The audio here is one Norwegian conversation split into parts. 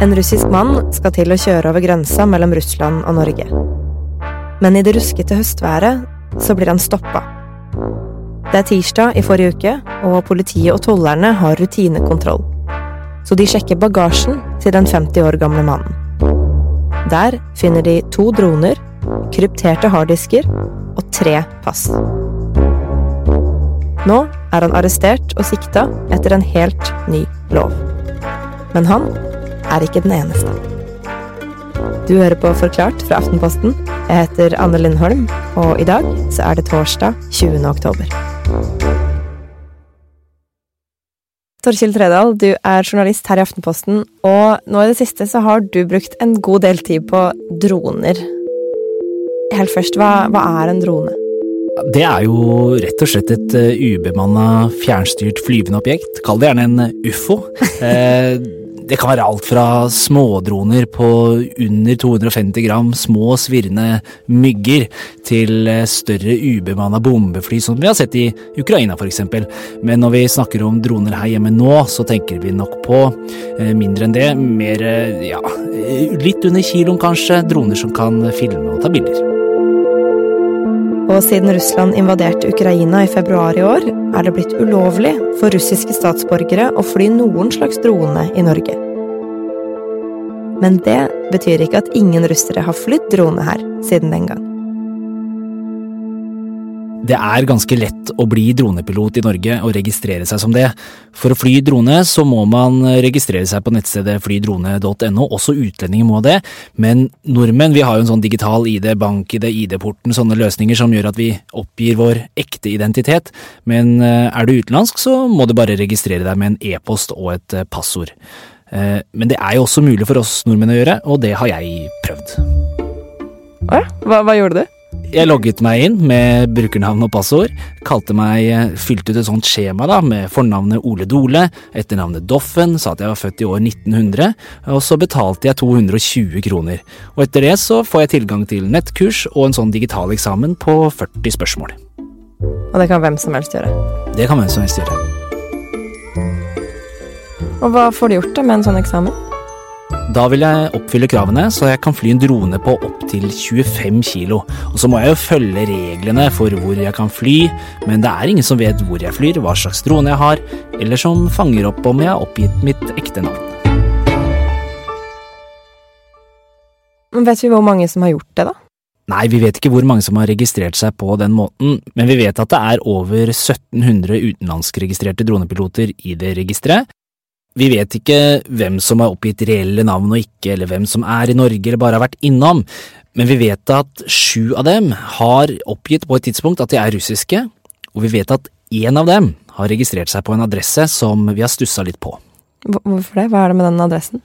En russisk mann skal til å kjøre over grensa mellom Russland og Norge. Men i det ruskete høstværet så blir han stoppa. Det er tirsdag i forrige uke, og politiet og tollerne har rutinekontroll. Så de sjekker bagasjen til den 50 år gamle mannen. Der finner de to droner, krypterte harddisker og tre pass. Nå er han arrestert og sikta etter en helt ny lov. Men han er ikke den eneste. Du hører på Forklart fra Aftenposten. Jeg heter Anne Lindholm, og i dag så er det torsdag 20. oktober. Torkild Tredal, du er journalist her i Aftenposten, og nå i det siste så har du brukt en god del tid på droner. Helt først, hva, hva er en drone? Det er jo rett og slett et uh, ubemanna fjernstyrt flyvende objekt. Kall det gjerne en ufo. Eh, det kan være alt fra smådroner på under 250 gram, små svirrende mygger, til eh, større ubemanna bombefly som vi har sett i Ukraina f.eks. Men når vi snakker om droner her hjemme nå, så tenker vi nok på eh, mindre enn det. Mer ja, litt under kiloen kanskje. Droner som kan filme og ta bilder. Og siden Russland invaderte Ukraina i februar i år, er det blitt ulovlig for russiske statsborgere å fly noen slags drone i Norge. Men det betyr ikke at ingen russere har flydd drone her siden den gang. Det er ganske lett å bli dronepilot i Norge og registrere seg som det. For å fly drone så må man registrere seg på nettstedet flydrone.no, også utlendinger må det. Men nordmenn vi har jo en sånn digital ID, bank-ID, ID-porten, sånne løsninger som gjør at vi oppgir vår ekte identitet. Men eh, er du utenlandsk så må du bare registrere deg med en e-post og et eh, passord. Eh, men det er jo også mulig for oss nordmenn å gjøre, og det har jeg prøvd. Å ja? Hva, hva gjorde du? Jeg logget meg inn med brukernavn og passord, kalte meg, fylte ut et sånt skjema da, med fornavnet Ole Dole, etternavnet Doffen, sa at jeg var født i år 1900, og så betalte jeg 220 kroner. Og etter det så får jeg tilgang til nettkurs og en sånn digital eksamen på 40 spørsmål. Og det kan hvem som helst gjøre? Det kan hvem som helst gjøre. Og hva får du gjort da med en sånn eksamen? Da vil jeg oppfylle kravene, så jeg kan fly en drone på opptil 25 kilo. Og så må jeg jo følge reglene for hvor jeg kan fly, men det er ingen som vet hvor jeg flyr, hva slags drone jeg har, eller som fanger opp om jeg har oppgitt mitt ekte navn. Men vet vi hvor mange som har gjort det, da? Nei, vi vet ikke hvor mange som har registrert seg på den måten, men vi vet at det er over 1700 utenlandskregistrerte dronepiloter i det registeret, vi vet ikke hvem som har oppgitt reelle navn og ikke, eller hvem som er i Norge eller bare har vært innom, men vi vet at sju av dem har oppgitt på et tidspunkt at de er russiske, og vi vet at én av dem har registrert seg på en adresse som vi har stussa litt på. Hvorfor det? Hva er det med den adressen?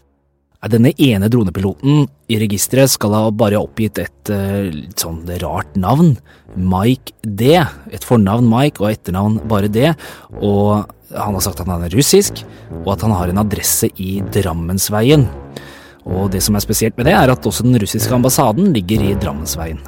Denne ene dronepiloten i registeret skal ha bare oppgitt et uh, litt sånn rart navn. Mike D. Et fornavn Mike og etternavn bare D. Og han har sagt at han er russisk, og at han har en adresse i Drammensveien. Og det som er spesielt med det, er at også den russiske ambassaden ligger i Drammensveien.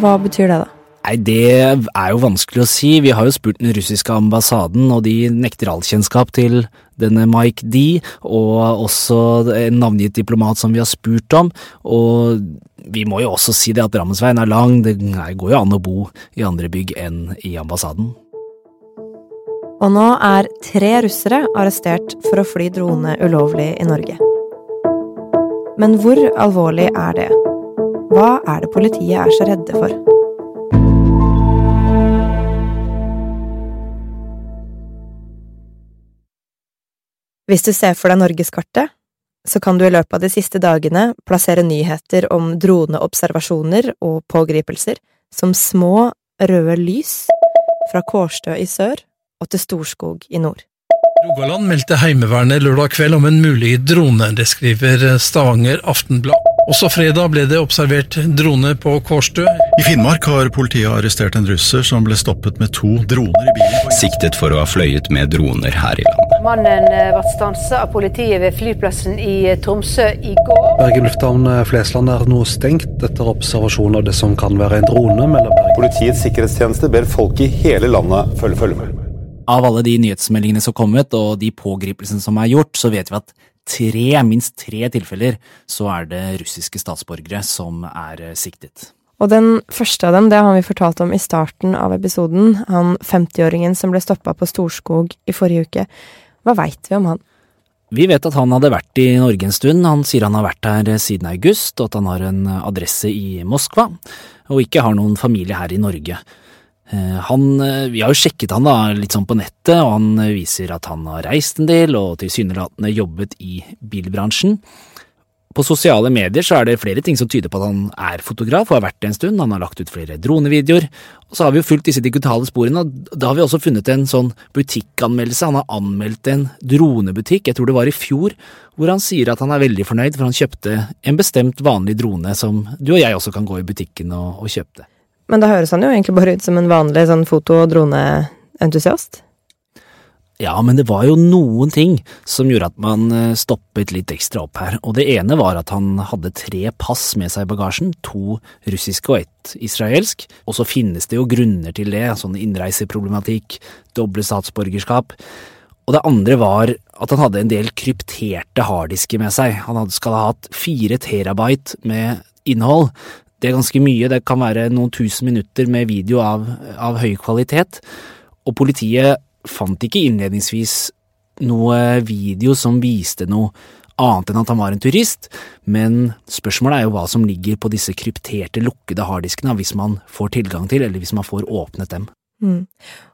Hva betyr det, da? Nei, Det er jo vanskelig å si. Vi har jo spurt den russiske ambassaden, og de nekter all kjennskap til denne Mike D, og også en navngitt diplomat som vi har spurt om. Og vi må jo også si det at Drammensveien er lang, det går jo an å bo i andre bygg enn i ambassaden. Og nå er tre russere arrestert for å fly drone ulovlig i Norge. Men hvor alvorlig er det? Hva er det politiet er så redde for? Hvis du ser for deg norgeskartet, så kan du i løpet av de siste dagene plassere nyheter om droneobservasjoner og pågripelser som små, røde lys fra Kårstø i sør og til Storskog i nord. Rogaland meldte Heimevernet lørdag kveld om en mulig drone. Det skriver Stavanger Aftenblad. Også fredag ble det observert drone på Kårstø. I Finnmark har politiet arrestert en russer som ble stoppet med to droner i bilen. Siktet for å ha fløyet med droner her i landet. Mannen eh, ble stansa av politiet ved flyplassen i eh, Tromsø i går. Bergen lufthavn eh, Flesland er nå stengt etter observasjon av det som kan være en drone. Politiets sikkerhetstjeneste ber folk i hele landet følge følge med. Av alle de nyhetsmeldingene som kommet, og de pågripelsene som er gjort, så vet vi at tre, minst tre tilfeller så er det russiske statsborgere som er eh, siktet. Og den første av dem, det har vi fortalt om i starten av episoden, han 50-åringen som ble stoppa på Storskog i forrige uke. Hva veit vi om han? Vi vet at han hadde vært i Norge en stund, han sier han har vært her siden august, og at han har en adresse i Moskva, og ikke har noen familie her i Norge. Eh, han, eh, vi har jo sjekket han da litt sånn på nettet, og han viser at han har reist en del og tilsynelatende jobbet i bilbransjen. På sosiale medier så er det flere ting som tyder på at han er fotograf og har vært det en stund. Han har lagt ut flere dronevideoer. Og så har vi jo fulgt disse digitale sporene, og da har vi også funnet en sånn butikkanmeldelse. Han har anmeldt en dronebutikk, jeg tror det var i fjor, hvor han sier at han er veldig fornøyd, for han kjøpte en bestemt vanlig drone som du og jeg også kan gå i butikken og, og kjøpe. Men da høres han jo egentlig bare ut som en vanlig sånn foto- og droneentusiast? Ja, men det var jo noen ting som gjorde at man eh, stoppet litt ekstra opp her, og det ene var at han hadde tre pass med seg i bagasjen, to russiske og ett israelsk, og så finnes det jo grunner til det, sånn innreiseproblematikk, doble statsborgerskap. Og det andre var at han hadde en del krypterte harddisker med seg, han skal ha hatt fire terabyte med innhold, det er ganske mye, det kan være noen tusen minutter med video av, av høy kvalitet, og politiet fant ikke innledningsvis noe video som viste noe annet enn at han var en turist, men spørsmålet er jo hva som ligger på disse krypterte, lukkede harddiskene, hvis man får tilgang til, eller hvis man får åpnet dem. Mm.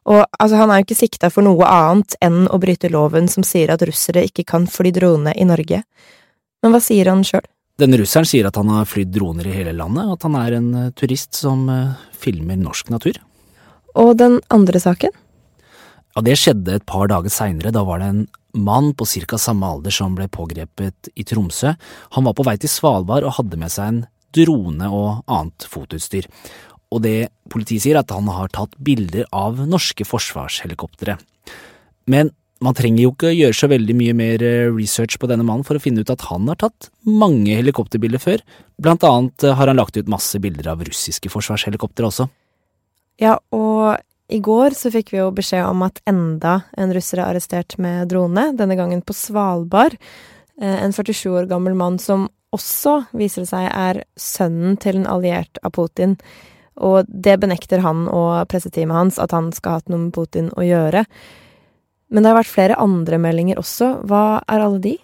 Og altså, han er jo ikke sikta for noe annet enn å bryte loven som sier at russere ikke kan fly drone i Norge. Men hva sier han sjøl? Denne russeren sier at han har flydd droner i hele landet, og at han er en uh, turist som uh, filmer norsk natur. Og den andre saken? Ja, Det skjedde et par dager seinere. Da var det en mann på ca. samme alder som ble pågrepet i Tromsø. Han var på vei til Svalbard og hadde med seg en drone og annet fotoutstyr. Og det politiet sier, er at han har tatt bilder av norske forsvarshelikoptre. Men man trenger jo ikke gjøre så veldig mye mer eh, research på denne mannen for å finne ut at han har tatt mange helikopterbilder før. Blant annet eh, har han lagt ut masse bilder av russiske forsvarshelikoptre også. Ja, og i går så fikk vi jo beskjed om at enda en russer er arrestert med drone, denne gangen på Svalbard. Eh, en 47 år gammel mann som også, viser det seg, er sønnen til en alliert av Putin. Og det benekter han og presseteamet hans at han skal ha hatt noe med Putin å gjøre. Men det har vært flere andre meldinger også. Hva er alle de?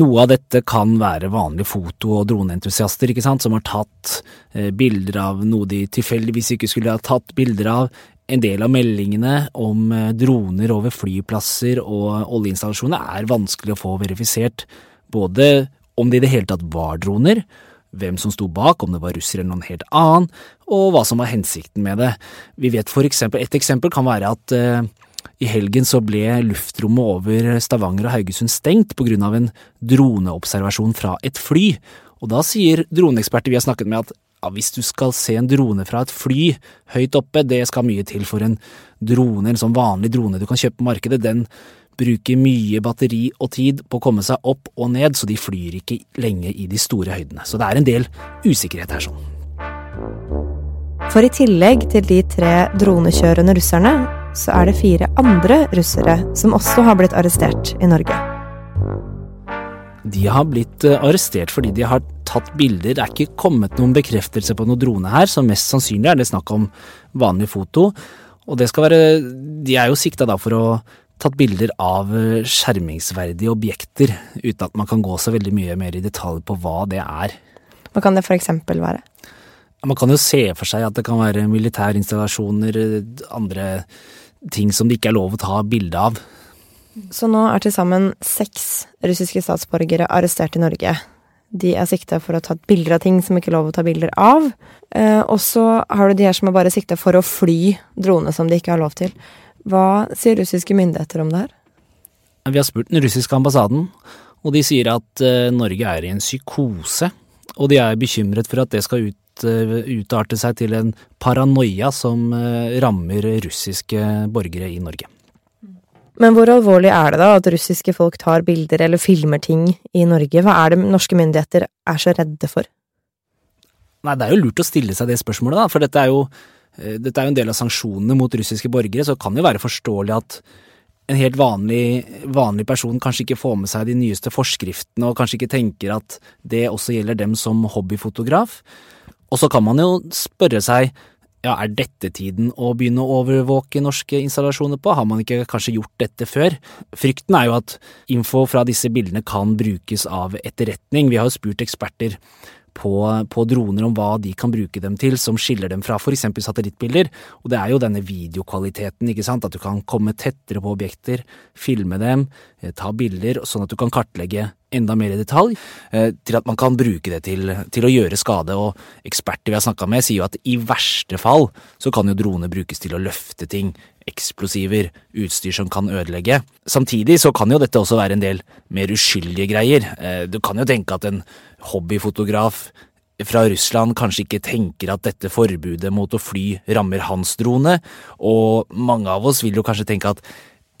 Noe av dette kan være vanlige foto- og droneentusiaster, ikke sant, som har tatt eh, bilder av noe de tilfeldigvis ikke skulle ha tatt bilder av. En del av meldingene om eh, droner over flyplasser og oljeinstallasjoner er vanskelig å få verifisert, både om det i det hele tatt var droner, hvem som sto bak, om det var russere eller noen helt annen, og hva som var hensikten med det. Vi vet for eksempel, Et eksempel kan være at eh, i helgen så ble luftrommet over Stavanger og Haugesund stengt av en droneobservasjon fra et fly, og da sier droneeksperter vi har snakket med at ja, hvis du skal se en drone fra et fly høyt oppe, det skal mye til for en drone, en sånn vanlig drone du kan kjøpe på markedet, den bruker mye batteri og tid på å komme seg opp og ned, så de flyr ikke lenge i de store høydene. Så det er en del usikkerhet her sånn. For i tillegg til de tre dronekjørende russerne, så er det fire andre russere som også har blitt arrestert i Norge. De har blitt eh, arrestert fordi de har tatt bilder. Det er ikke kommet noen bekreftelse på noen drone her, så mest sannsynlig er det snakk om vanlig foto. Og det skal være De er jo sikta da for å tatt bilder av eh, skjermingsverdige objekter, uten at man kan gå så veldig mye mer i detalj på hva det er. Hva kan det eksempel være? Man kan jo se for seg at det kan være militærinstallasjoner, andre ting som det ikke er lov å ta bilde av. Så nå er til sammen seks russiske statsborgere arrestert i Norge. De er sikta for å ha tatt bilder av ting som ikke er lov å ta bilder av. Eh, og så har du de her som er bare sikta for å fly drone som de ikke har lov til. Hva sier russiske myndigheter om det her? Vi har spurt den russiske ambassaden, og de sier at eh, Norge er i en psykose. Og de er bekymret for at det skal ut, utarte seg til en paranoia som eh, rammer russiske borgere i Norge. Men hvor alvorlig er det da at russiske folk tar bilder eller filmer ting i Norge? Hva er det norske myndigheter er så redde for? Nei, det er jo lurt å stille seg det spørsmålet, da, for dette er jo eh, dette er jo en del av sanksjonene mot russiske borgere, så det kan jo være forståelig at en helt vanlig, vanlig, person kanskje ikke får med seg de nyeste forskriftene, og kanskje ikke tenker at det også gjelder dem som hobbyfotograf. Og så kan man jo spørre seg ja, er dette tiden å begynne å overvåke norske installasjoner på, har man ikke kanskje gjort dette før? Frykten er jo at info fra disse bildene kan brukes av etterretning. Vi har jo spurt eksperter på, på, droner om hva de kan bruke dem til, som skiller dem fra f.eks. satellittbilder. Og det er jo denne videokvaliteten, ikke sant, at du kan komme tettere på objekter, filme dem, eh, ta bilder, sånn at du kan kartlegge enda mer i detalj, eh, til at man kan bruke det til, til å gjøre skade. Og eksperter vi har snakka med, sier jo at i verste fall så kan jo droner brukes til å løfte ting, eksplosiver, utstyr som kan ødelegge. Samtidig så kan jo dette også være en del mer uskyldige greier. Eh, du kan jo tenke at en hobbyfotograf fra Russland kanskje ikke tenker at dette forbudet mot å fly rammer hans drone, og mange av oss vil jo kanskje tenke at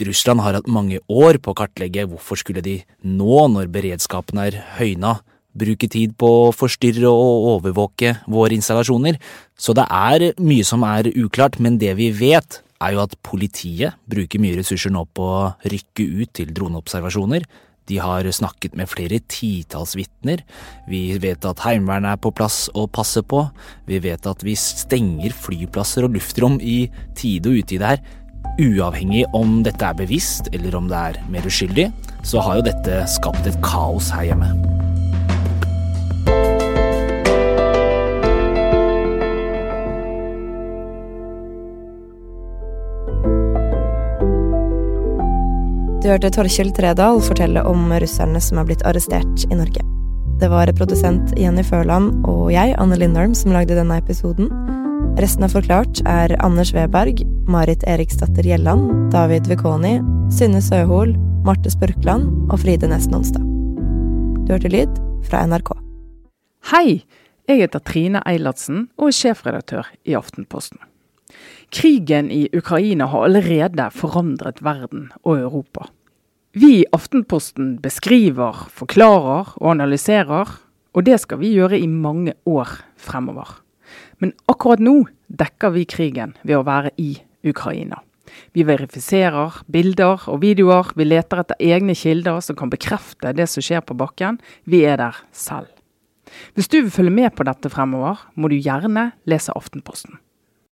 Russland har hatt mange år på å kartlegge hvorfor skulle de nå, når beredskapen er høyna, bruke tid på å forstyrre og overvåke våre installasjoner. Så det er mye som er uklart, men det vi vet, er jo at politiet bruker mye ressurser nå på å rykke ut til droneobservasjoner. De har snakket med flere titalls vitner. Vi vet at Heimevernet er på plass og passer på. Vi vet at vi stenger flyplasser og luftrom i tide og utide her. Uavhengig om dette er bevisst eller om det er mer uskyldig, så har jo dette skapt et kaos her hjemme. Du hørte Torkjell Tredal fortelle om russerne som er blitt arrestert i Norge. Det var produsent Jenny Førland og jeg, Anne Lindholm, som lagde denne episoden. Resten av Forklart er Anders Weberg, Marit Eriksdatter Gjelland, David Vekoni, Synne Søhol, Marte Spurkland og Fride Nesten Onsdag. Du hørte lyd fra NRK. Hei! Jeg heter Trine Eilertsen og er sjefredaktør i Aftenposten. Krigen i Ukraina har allerede forandret verden og Europa. Vi i Aftenposten beskriver, forklarer og analyserer, og det skal vi gjøre i mange år fremover. Men akkurat nå dekker vi krigen ved å være i Ukraina. Vi verifiserer bilder og videoer, vi leter etter egne kilder som kan bekrefte det som skjer på bakken. Vi er der selv. Hvis du vil følge med på dette fremover, må du gjerne lese Aftenposten.